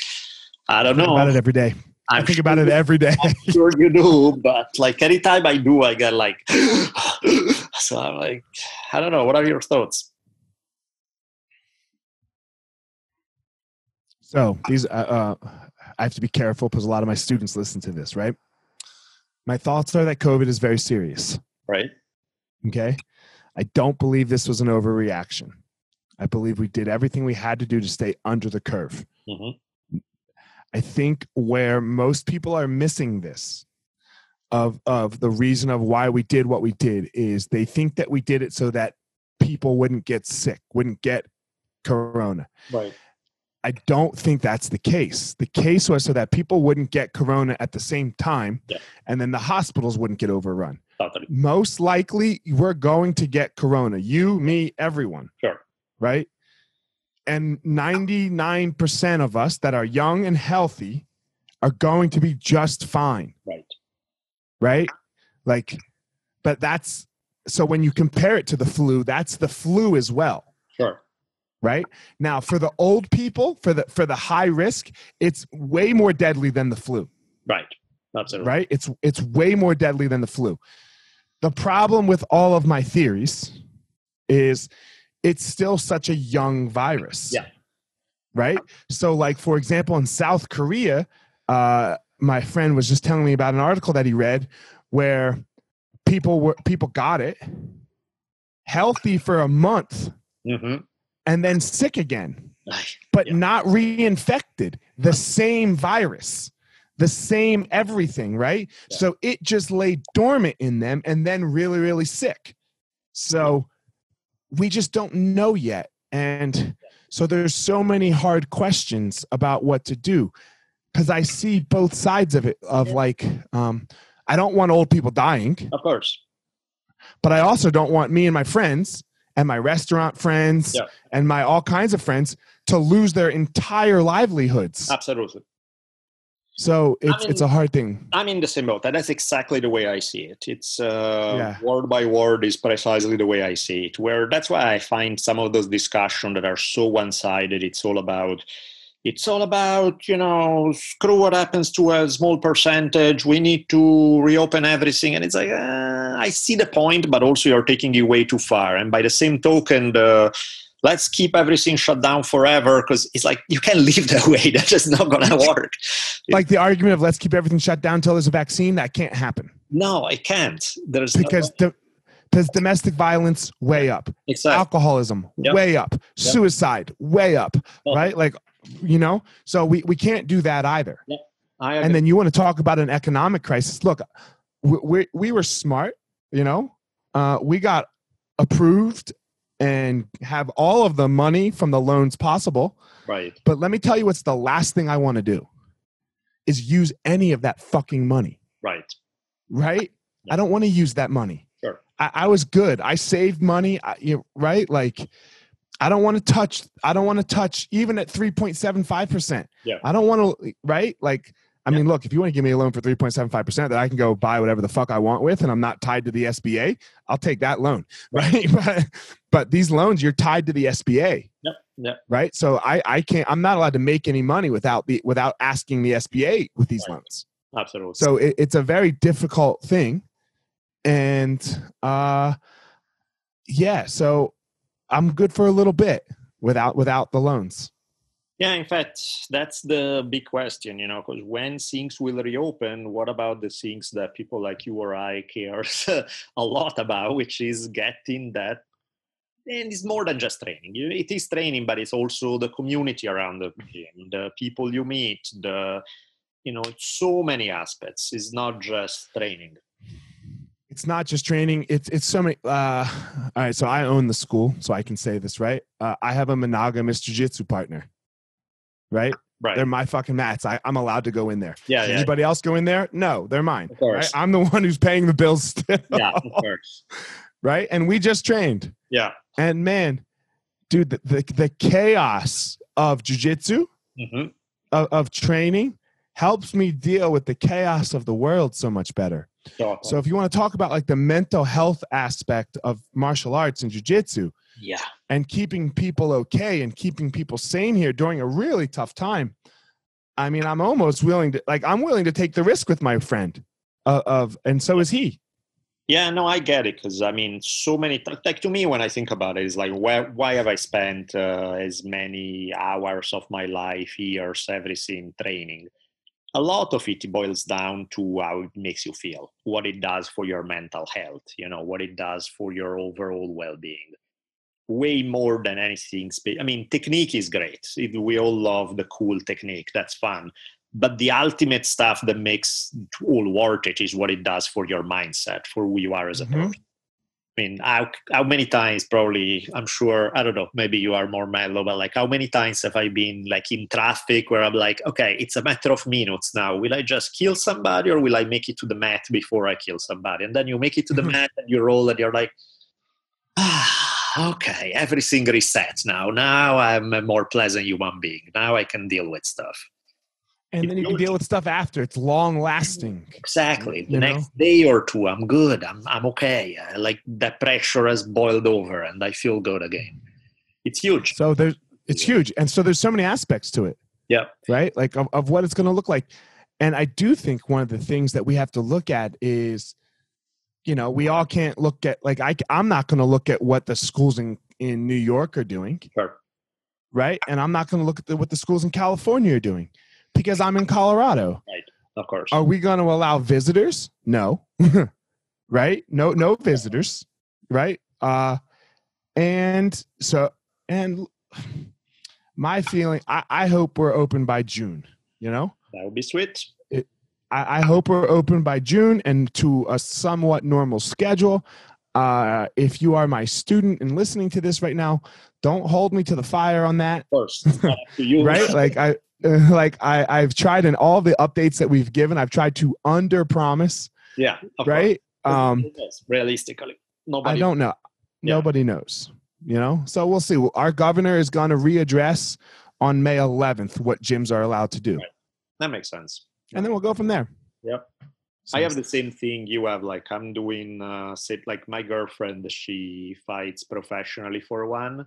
I don't know.
about it every day. i
I'm
think about it every day.
sure you do, but like anytime I do, I get like, so I'm like, I don't know. What are your thoughts?
So these, uh, uh, I have to be careful because a lot of my students listen to this, right? My thoughts are that COVID is very serious.
Right?
Okay. I don't believe this was an overreaction. I believe we did everything we had to do to stay under the curve.
hmm
I think where most people are missing this of of the reason of why we did what we did is they think that we did it so that people wouldn't get sick, wouldn't get corona.
Right.
I don't think that's the case. The case was so that people wouldn't get corona at the same time
Yeah.
and then the hospitals wouldn't get overrun.
Totally.
Most likely we're going to get corona. You, me, everyone,
Sure.
right? And 99% of us that are young and healthy are going to be just fine,
Right.
right? Like but that's so when you compare it to the flu, that's the flu as well
Sure.
right? Now, for the old people, for the for the high risk, it's way more deadly than the flu.
Right. Absolutely.
Right? It's it's way more deadly than the flu. The problem with all of my theories is it's still such a young virus.
Yeah.
Right? So like for example in South Korea, uh my friend was just telling me about an article that he read where people were people got it healthy for a month
hmm
and then sick again but
Yeah.
not reinfected the same virus the same everything right
Yeah.
so it just lay dormant in them and then really really sick so we just don't know yet and so there's so many hard questions about what to do because i see both sides of it of like um, i don't want old people dying
Of course.
but I also don't want me and my friends and my restaurant friends
Yeah.
and my all kinds of friends to lose their entire livelihoods.
Absolutely.
So it's
mean-
it's a hard thing.
I'm in the same boat. and That's exactly the way I see it. It's uh,
Yeah.
word by word is precisely the way I see it. Where that's why I find some of those discussions that are so one-sided. It's all about, it's all about you know, screw what happens to a small percentage. We need to reopen everything, and it's like uh, I see the point, but also you're taking it way too far. And by the same token, the let's keep everything shut down forever because it's like you can't live that way. That's just not gonna work.
Like the argument of let's keep everything shut down until there's a vaccine, that can't happen
No, I can't. There's no-
because the because domestic violence way up,
exactly.
alcoholism
Yep.
way up, suicide way up, right? Like you know, so we we can't do that either.
I
and then you want to talk about an economic crisis look we, we, we were smart you know uh, we got approved and have all of the money from the loans possible
right.
but let me tell you what's the last thing i want to do is use any of that fucking money
Right.
right
Yeah.
i don't want to use that money
Sure.
I, I was good i saved money I, you, right like i don't want to touch i don't want to touch even at 3.75%
Yeah.
i don't want to right like i
Yeah.
mean look if you want to give me a loan for 3.75% that i can go buy whatever the fuck i want with and i'm not tied to the sba i'll take that loan right but, but these loans you're tied to the sba
Yep. Yep.
right so i i can't i'm not allowed to make any money without the without asking the sba with these
Right.
loans
Absolutely.
so it, it's a very difficult thing and uh yeah so i'm good for a little bit without without the loans
yeah, in fact, that's the big question, you know, because when things will reopen, what about the things that people like you or I cares a lot about, which is getting that. And it's more than just training. It is training, but it's also the community around the gym, the people you meet, the, you know, so many aspects. It's not just training.
it's not just training it's it's so many uh all right so i own the school so i can say this right uh, i have a monogamous jiu-jitsu partner right
Right.
they're my fucking mats I, i'm allowed to go in there
yeah, yeah.
anybody else go in there no they're mine
Of course.
right? i'm the one who's paying the bills still,
Yeah, of course.
right and we just trained
Yeah.
And man, dude, the, the, the chaos of jujitsu,
hmm
of, of training, helps me deal with the chaos of the world so much better. So if you want to talk about like the mental health aspect of martial arts and jujitsu
yeah.
and keeping people okay and keeping people sane here during a really tough time, I mean, I'm almost willing to like I'm willing to take the risk with my friend uh, of, and so is he.
Yeah, no, I get it because I mean, so many like to me when I think about it, it's like why why have I spent uh, as many hours of my life, years, everything training? A lot of it boils down to how it makes you feel, what it does for your mental health, you know, what it does for your overall well-being. Way more than anything. I mean, technique is great. We all love the cool technique. That's fun but the ultimate stuff that makes it all worth it is what it does for your mindset for who you are as a
Mhm.
person i mean how, how many times probably i'm sure i don't know maybe you are more mellow but like how many times have i been like in traffic where i'm like okay it's a matter of minutes now. Will i just kill somebody or will i make it to the mat before i kill somebody? And then you make it to the mat and you roll and you're like ah okay everything resets now. Now i'm a more pleasant human being. Now i can deal with stuff
And then you can deal with stuff after. It's long lasting.
Exactly. The
You know?
next day or two, I'm good. I'm I'm okay. Uh, like that pressure has boiled over, and I feel good again. it's huge.
So there's it's huge, and so there's so many aspects to it.
Yeah.
Right. Like of, of what it's going to look like, and I do think one of the things that we have to look at is, you know, we all can't look at like I I'm not going to look at what the schools in in New York are doing.
Sure.
Right, and I'm not going to look at the, what the schools in California are doing because I'm in Colorado.
Right. Of course.
Are we going to allow visitors? No. right? No no visitors, right? Uh and so and my feeling I, I hope we're open by June, you know?
That would be sweet.
I, I hope we're open by June and to a somewhat normal schedule. Uh, if you are my student and listening to this right now, don't hold me to the fire on that.
Of course. It's not up to you.
right like i like i i've tried in all the updates that we've given i've tried to under promise
yeah.
right
course.
um
realistically. Nobody
i don't know
Yeah.
nobody knows you know so we'll see our governor is going to readdress on may 11th what gyms are allowed to do
Right. that makes sense.
and then we'll go from there
Yep.
So-
I have the same thing you have. Like I'm doing, uh, say, like my girlfriend, she fights professionally for one.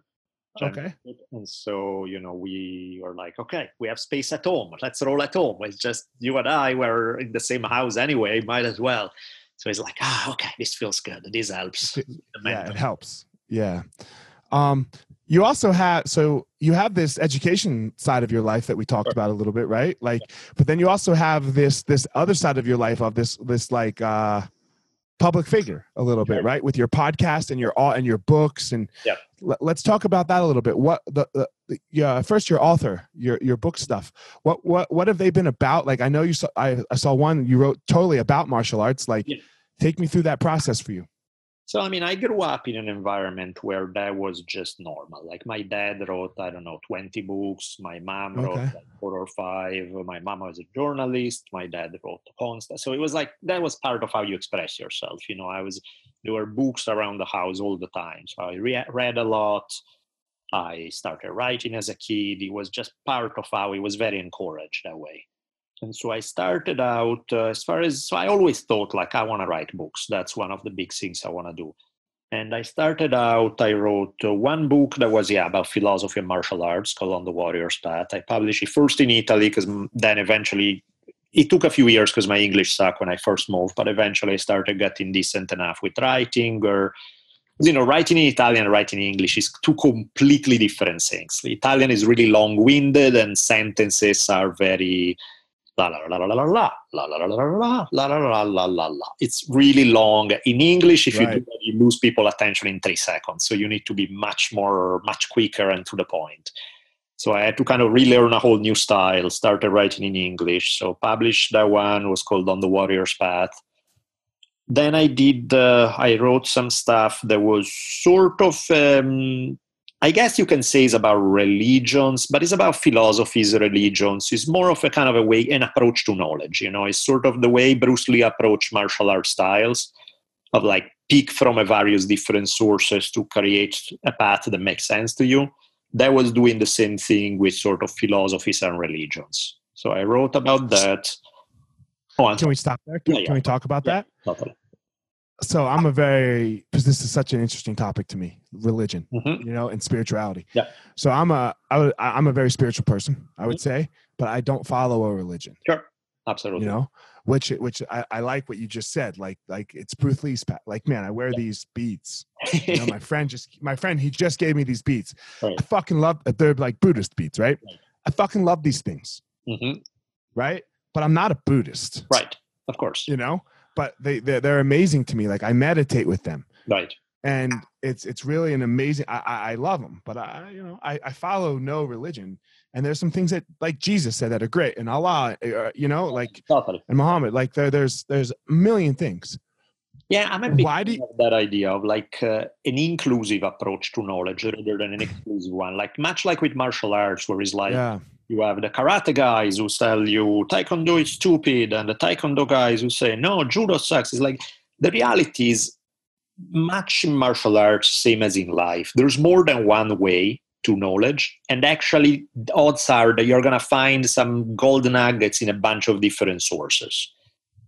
Okay.
And so, you know, we were like, okay, we have space at home. Let's roll at home. It's just you and I were in the same house anyway. Might as well. So it's like, ah, okay, this feels good. This helps.
Yeah it helps yeah um you also have so you have this education side of your life that we talked
Sure.
about a little bit right like but then you also have this this other side of your life of this this like uh public figure a little bit right with your podcast and your and your books and
Yep.
Let, let's talk about that a little bit. What the, the, the yeah first your author your your book stuff. What what what have they been about? Like i know you saw i, I saw one you wrote totally about martial arts like
Yeah.
take me through that process for you
So I mean, I grew up in an environment where that was just normal. Like my dad wrote, I don't know, twenty books. My mom wrote
Okay.
like four or five. My mom was a journalist. My dad wrote a constant. So it was like that was part of how you express yourself. You know, I was there were books around the house all the time. So I re- read a lot. I started writing as a kid. It was just part of how it was very encouraged that way. And so I started out uh, as far as so I always thought like I want to write books. That's one of the big things I want to do. And I started out. I wrote uh, one book that was yeah about philosophy and martial arts called On the Warrior's Path. I published it first in Italy because then eventually it took a few years because my English sucked when I first moved. But eventually I started getting decent enough with writing or you know, writing in Italian and writing in English is two completely different things. The Italian is really long-winded and sentences are very la la la la la la la la la la la la la la la la la. It's really long. In English, if you do that, you lose people attention in three seconds. So you need to be much more, much quicker and to the point. So I had to kind of relearn a whole new style. Started writing in English. So published that one was called On the Warrior's Path then I did. Uh, I wrote some stuff that was sort of. Um, I guess you can say it's about religions, but it's about philosophies, religions. It's more of a kind of a way, an approach to knowledge. You know, it's sort of the way Bruce Lee approached martial art styles, of like pick from a various different sources to create a path that makes sense to you. That was doing the same thing with sort of philosophies and religions. So I wrote about that. Oh,
Can we stop there? Can,
Yeah, yeah.
can we talk about
Yeah.
that?
totally.
So I'm a very because this is such an interesting topic to me, religion,
Mhm.
you know, and spirituality.
Yeah.
So I'm a I I'm a very spiritual person, I
Mm-hmm.
would say, but I don't follow a religion,
Sure, absolutely.
you know, which which I, I like what you just said, like like it's Bruce Lee's pat. Like man, I wear these beats. You know, my friend just my friend he just gave me these beats.
Right.
I fucking love. They're like Buddhist beats, right?
Right.
I fucking love these things,
Mhm.
right? But I'm not a Buddhist,
Right, of course.
You know, but they they're, they're amazing to me. Like I meditate with them.
Right.
and it's it's really an amazing I, I I love them but i you know I, I follow no religion and there's some things that like jesus said that are great and allah uh, you know like and muhammad like there, there's there's a million things
Yeah, I'm a big
Why do
fan
you-
of that idea of like uh, an inclusive approach to knowledge rather than an exclusive one. Like much like with martial arts, where it's like
yeah
you have the karate guys who tell you taekwondo is stupid, and the taekwondo guys who say no, judo sucks. It's like the reality is much in martial arts, same as in life. There's more than one way to knowledge, and actually, the odds are that you're gonna find some gold nuggets in a bunch of different sources.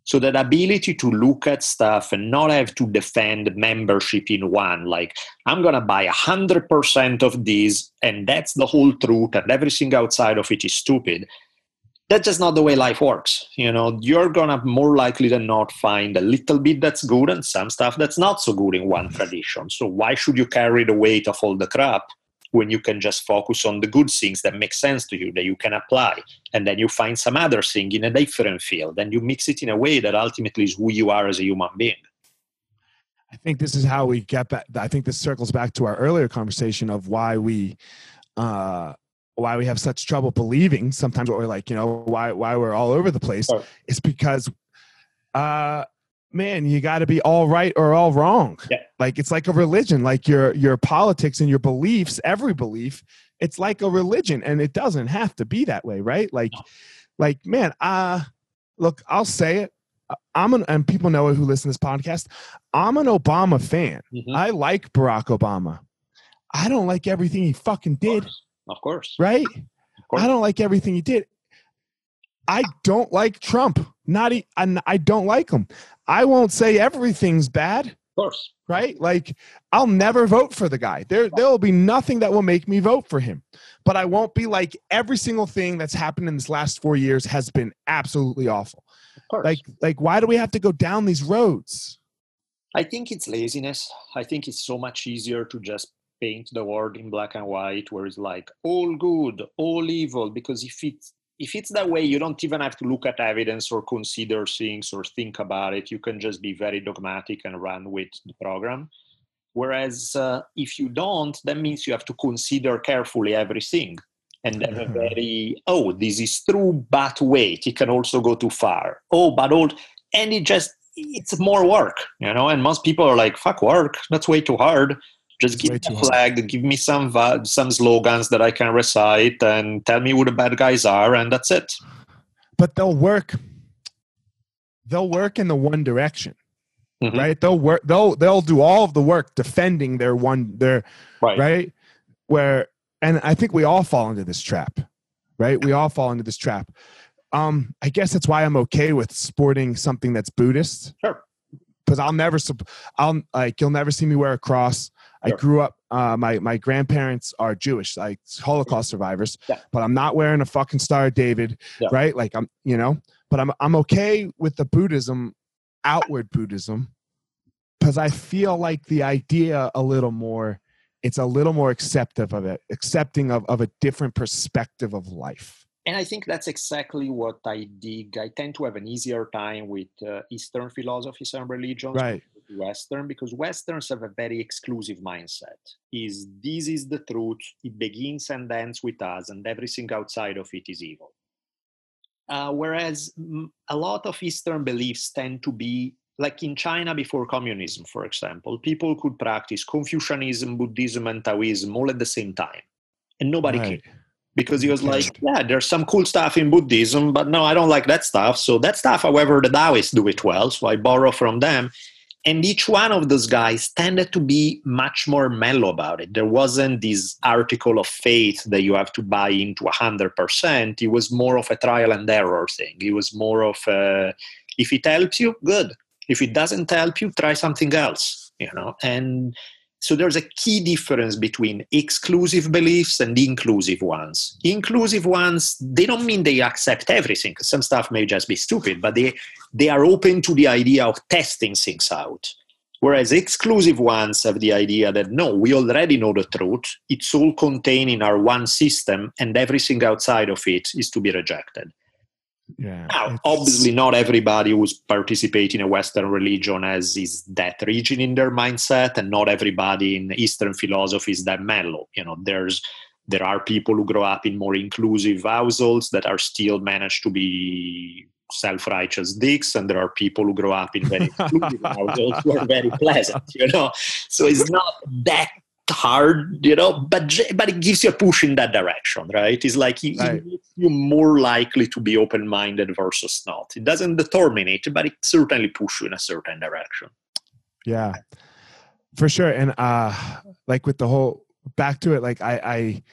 So that ability to look at stuff and not have to defend membership in one, like I'm gonna buy hundred percent of this, and that's the whole truth, and everything outside of it is stupid. That's just not the way life works. You know, you're gonna more likely than not find a little bit that's good and some stuff that's not so good in one tradition. So why should you carry the weight of all the crap? When you can just focus on the good things that make sense to you that you can apply and then you find some other thing in a different field and you mix it in a way that ultimately is who you are as a human being
i think this is how we get back i think this circles back to our earlier conversation of why we uh why we have such trouble believing sometimes what we're like you know why why we're all over the place oh. is because uh man, you got to be all right or all wrong. Yeah. Like it's like a religion, like your your politics and your beliefs, every belief, it's like a religion and it doesn't have to be that way, right? Like no. like man, uh look, I'll say it. I'm an and people know it who listen to this podcast. I'm an Obama fan. Mm-hmm. I like Barack Obama. I don't like everything he fucking did. Of
course. Of course.
Right? Of course. I don't like everything he did. I don't like Trump. Not I, I don't like him. I won't say everything's bad. Of
course.
Right? Like I'll never vote for the guy. There there will be nothing that will make me vote for him. But I won't be like every single thing that's happened in this last 4 years has been absolutely awful. Like like why do we have to go down these roads?
I think it's laziness. I think it's so much easier to just paint the world in black and white where it's like all good, all evil because if it's if it's that way, you don't even have to look at evidence or consider things or think about it. You can just be very dogmatic and run with the program. Whereas uh, if you don't, that means you have to consider carefully everything. And then a very, oh, this is true, but wait, it can also go too far. Oh, but old, and it just, it's more work, you know? And most people are like, fuck work, that's way too hard. Just give me a flag, hard. give me some some slogans that I can recite, and tell me who the bad guys are, and that's it.
But they'll work. They'll work in the one direction, mm-hmm. right? They'll work. They'll they'll do all of the work defending their one their right. right where, and I think we all fall into this trap, right? We all fall into this trap. Um, I guess that's why I'm okay with sporting something that's Buddhist.
Sure
because I'll never, I'll like, you'll never see me wear a cross. I grew up. Uh, my my grandparents are Jewish, like Holocaust survivors. Yeah. But I'm not wearing a fucking Star of David, yeah. right? Like I'm, you know. But I'm I'm okay with the Buddhism, outward Buddhism, because I feel like the idea a little more. It's a little more acceptive of it, accepting of, of a different perspective of life
and I think that's exactly what I dig. I tend to have an easier time with uh, Eastern philosophies and religions,
right.
Western, because Westerns have a very exclusive mindset. Is this is the truth? It begins and ends with us, and everything outside of it is evil. Uh, whereas a lot of Eastern beliefs tend to be like in China before communism, for example, people could practice Confucianism, Buddhism, and Taoism all at the same time, and nobody right. cared because he was like, yeah, there's some cool stuff in Buddhism, but no, I don't like that stuff. So that stuff, however, the Taoists do it well, so I borrow from them. And each one of those guys tended to be much more mellow about it. There wasn't this article of faith that you have to buy into 100%. It was more of a trial and error thing. It was more of a, if it helps you, good. If it doesn't help you, try something else, you know. And so there's a key difference between exclusive beliefs and inclusive ones. Inclusive ones, they don't mean they accept everything, some stuff may just be stupid, but they, they are open to the idea of testing things out. Whereas exclusive ones have the idea that no, we already know the truth, it's all contained in our one system, and everything outside of it is to be rejected.
Yeah.
Now, obviously, not everybody who's participating in a Western religion has is that rigid in their mindset, and not everybody in Eastern philosophy is that mellow. You know, there's there are people who grow up in more inclusive households that are still managed to be self-righteous dicks, and there are people who grow up in very exclusive households who are very pleasant. You know, so it's not that hard, you know, but but it gives you a push in that direction, right? It's like it, right. it makes you more likely to be open-minded versus not. It doesn't determine it, but it certainly pushes you in a certain direction.
Yeah, for sure. And uh, like with the whole back to it, like I,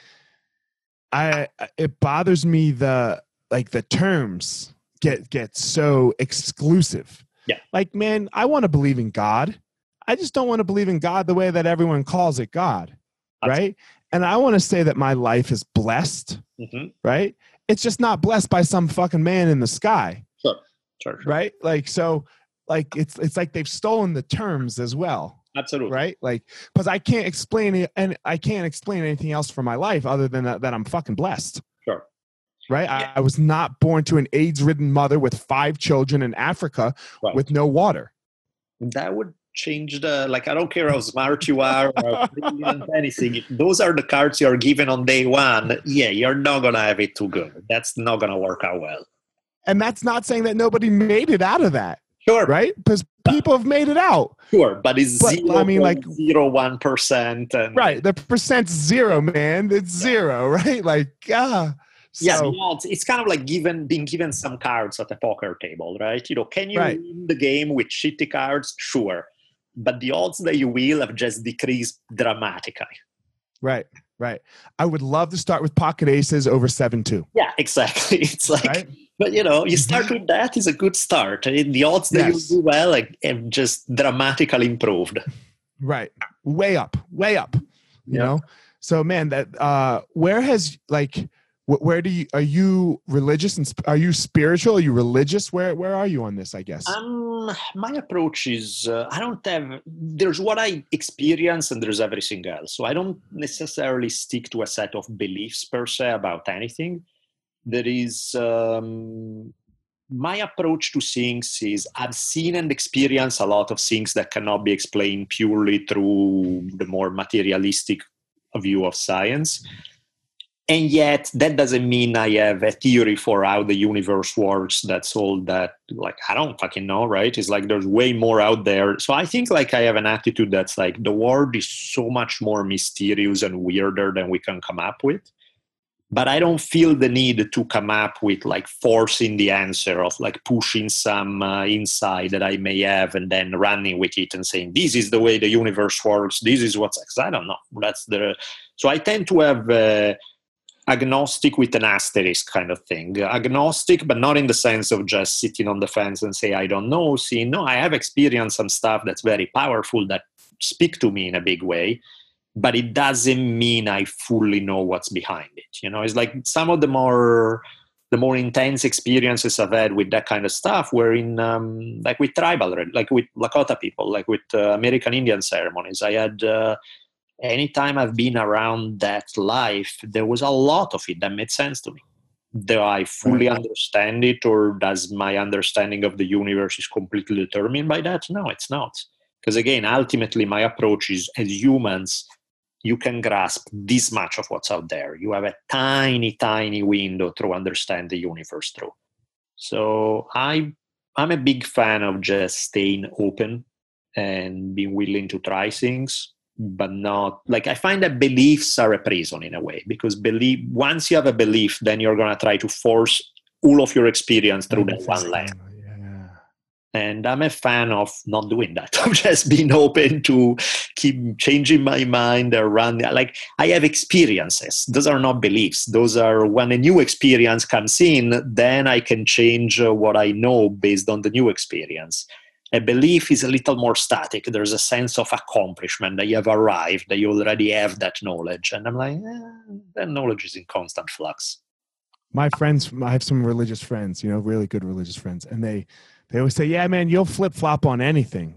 I, I, it bothers me the like the terms get get so exclusive.
Yeah.
Like, man, I want to believe in God. I just don't want to believe in God the way that everyone calls it God. Right? And I want to say that my life is blessed,
hmm
right? It's just not blessed by some fucking man in the sky,
Sure, sure.
right? Like so like it's it's like they've stolen the terms as well
Absolutely.
right? Like, because I can't explain it, and I can't explain anything else for my life other than that, that I'm fucking blessed.
Sure.
Right?
Yeah.
I, I was not born to an AIDS-ridden mother with five children in Africa
Right.
with no water.
That would change the like. I don't care how smart you are or anything. Those are the cards you're given on day one, yeah, you're not gonna have it too good. That's not gonna work out well.
And that's not saying that nobody made it out of that,
Sure,
right? Because people have made it out.
sure, but it's
But,
zero.
I mean, like-
zero one percent, and
Right. The percent's zero, man. It's zero, right? Like, ah.
yeah,
So,
the odds. It's kind of like given being given some cards at a poker table, right? You know, can you
Right.
win the game with shitty cards? Sure, but the odds that you will have just decreased dramatically.
right, right. I would love to start with pocket aces over 7 2,
Yeah, exactly. It's like,
right?
but you know, you start with that is a good start. And The odds that
Yes.
you do well like, have just dramatically improved.
Right. Way up, way up. You
Yeah.
know? So man, that uh where has like where do you are you religious and are you spiritual? Are you religious? Where where are you on this, I guess?
Um, my approach is uh, I don't have. There's what I experience, and there's everything else. So I don't necessarily stick to a set of beliefs per se about anything. There is um, my approach to things is I've seen and experienced a lot of things that cannot be explained purely through the more materialistic view of science. And yet, that doesn't mean I have a theory for how the universe works. That's all that, like, I don't fucking know, right? It's like there's way more out there. So I think, like, I have an attitude that's like the world is so much more mysterious and weirder than we can come up with. But I don't feel the need to come up with, like, forcing the answer of, like, pushing some uh, insight that I may have and then running with it and saying, this is the way the universe works. This is what's I don't know. That's the, so I tend to have, uh, agnostic with an asterisk kind of thing. Agnostic, but not in the sense of just sitting on the fence and say, I don't know. See, no, I have experienced some stuff that's very powerful that speak to me in a big way, but it doesn't mean I fully know what's behind it. You know, it's like some of the more the more intense experiences I've had with that kind of stuff were in um, like with tribal, like with Lakota people, like with uh, American Indian ceremonies. I had uh, anytime I've been around that life, there was a lot of it that made sense to me. Do I fully mm-hmm. understand it, or does my understanding of the universe is completely determined by that? No, it's not. Because again, ultimately, my approach is as humans, you can grasp this much of what's out there. You have a tiny, tiny window to understand the universe through. So I, I'm a big fan of just staying open and being willing to try things but not like I find that beliefs are a prison in a way because belief once you have a belief, then you're gonna try to force all of your experience through that one lens.
Yeah.
And I'm a fan of not doing that. I'm just being open to keep changing my mind around like I have experiences. Those are not beliefs. Those are when a new experience comes in, then I can change uh, what I know based on the new experience a belief is a little more static. There's a sense of accomplishment that you have arrived, that you already have that knowledge. And I'm like, eh, that knowledge is in constant flux.
My friends, I have some religious friends, you know, really good religious friends, and they they always say, "Yeah, man, you'll flip flop on anything,"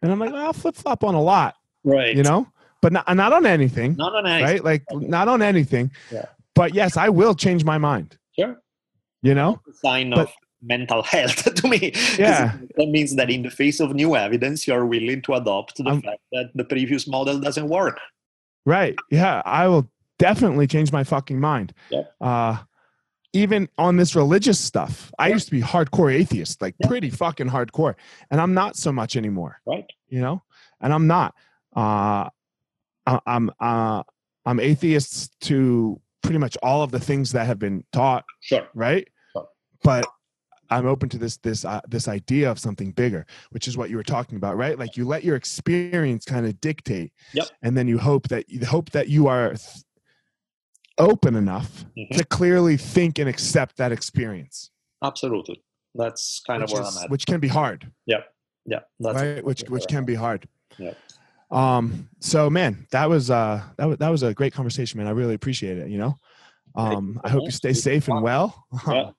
and I'm like, well, "I'll flip flop on a lot,
Right.
you know, but not not on anything,
Not on anything.
right? Like not on anything.
Yeah.
But yes, I will change my mind.
Sure.
You know,
sign
But-
of mental health to me.
Yeah.
That means that in the face of new evidence, you're willing to adopt the
I'm-
fact that the previous model doesn't work.
right? Yeah, I will definitely change my fucking mind.
Yeah.
Uh, even on this religious stuff, I
Yeah.
used to be hardcore atheist, like
Yeah.
pretty fucking hardcore, and I'm not so much anymore.
Right.
You know, and I'm not. Uh, I- I'm uh, I'm atheist to pretty much all of the things that have been taught,
Sure.
right?
Sure.
But I'm open to this this uh, this idea of something bigger, which is what you were talking about, right? Like you let your experience kind of dictate,
Yep.
and then you hope that you hope that you are th- open enough
Mhm.
to clearly think and accept that experience.
absolutely. That's kind
which
of where
is-
I'm at.
which can be hard,
yeah, that's
right? Which which can be hard.
Yeah.
Um. So, man, that was uh that was that was a great conversation, man. I really appreciate it. You know. Um. I hope you stay safe and well.
Yeah.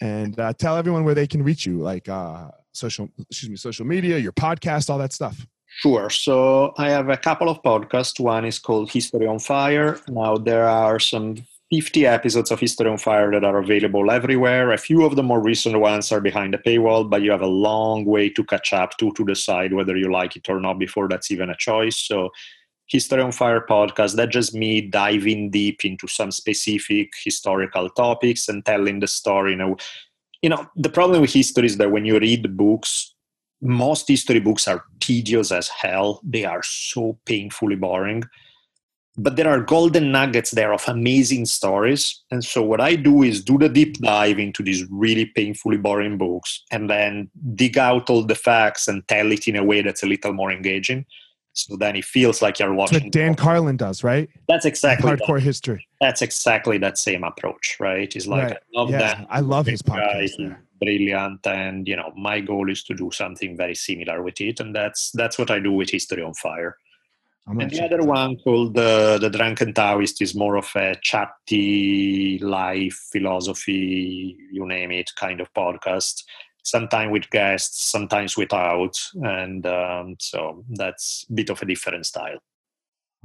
and uh, tell everyone where they can reach you, like uh social, excuse me, social media, your podcast, all that stuff.
Sure. So I have a couple of podcasts. One is called History on Fire. Now there are some 50 episodes of History on Fire that are available everywhere. A few of the more recent ones are behind the paywall, but you have a long way to catch up to to decide whether you like it or not before that's even a choice. So History on Fire podcast, that's just me diving deep into some specific historical topics and telling the story. You know, you know, the problem with history is that when you read books, most history books are tedious as hell. They are so painfully boring. But there are golden nuggets there of amazing stories. And so, what I do is do the deep dive into these really painfully boring books and then dig out all the facts and tell it in a way that's a little more engaging. So then it feels like you're watching.
what Dan Carlin does, right?
that's exactly that,
Hardcore history.
that's exactly that same approach, right? It's like
Right.
I love
Yeah,
that.
I love his podcast. there.
brilliant and you know my goal is to do something very similar with it and that's that's what i do with history on fire
I'm
and the other one called uh, the drunken taoist is more of a chatty life philosophy you name it kind of podcast sometimes with guests sometimes without and um, so that's a bit of a different style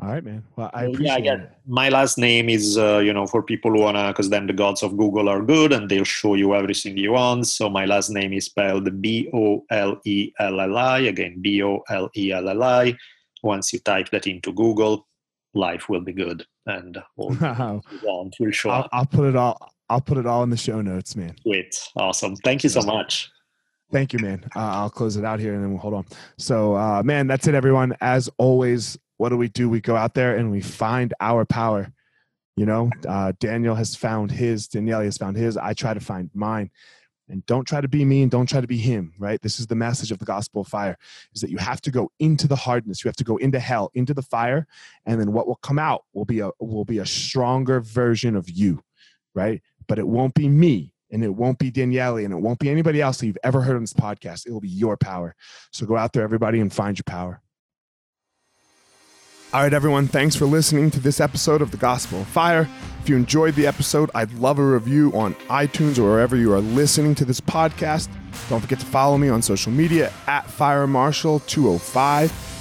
All right, man. Well, I
yeah,
appreciate
I
it.
my last name is uh, you know for people who wanna because then the gods of Google are good and they'll show you everything you want. So my last name is spelled B O L E L L I again B O L E L L I. Once you type that into Google, life will be good and all
Wow.
want will show
I'll. I'll put it all. I'll put it all in the show notes, man.
Sweet, awesome. Thank you so much.
Thank you, man. Uh, I'll close it out here and then we'll hold on. So, uh, man, that's it, everyone. As always, what do we do? We go out there and we find our power. You know, uh, Daniel has found his, Daniele has found his. I try to find mine. And don't try to be me and don't try to be him, right? This is the message of the gospel of fire is that you have to go into the hardness. You have to go into hell, into the fire, and then what will come out will be a will be a stronger version of you, right? But it won't be me and it won't be Daniele and it won't be anybody else that you've ever heard on this podcast. It will be your power. So go out there, everybody, and find your power. All right, everyone, thanks for listening to this episode of The Gospel of Fire. If you enjoyed the episode, I'd love a review on iTunes or wherever you are listening to this podcast. Don't forget to follow me on social media at FireMarshal205.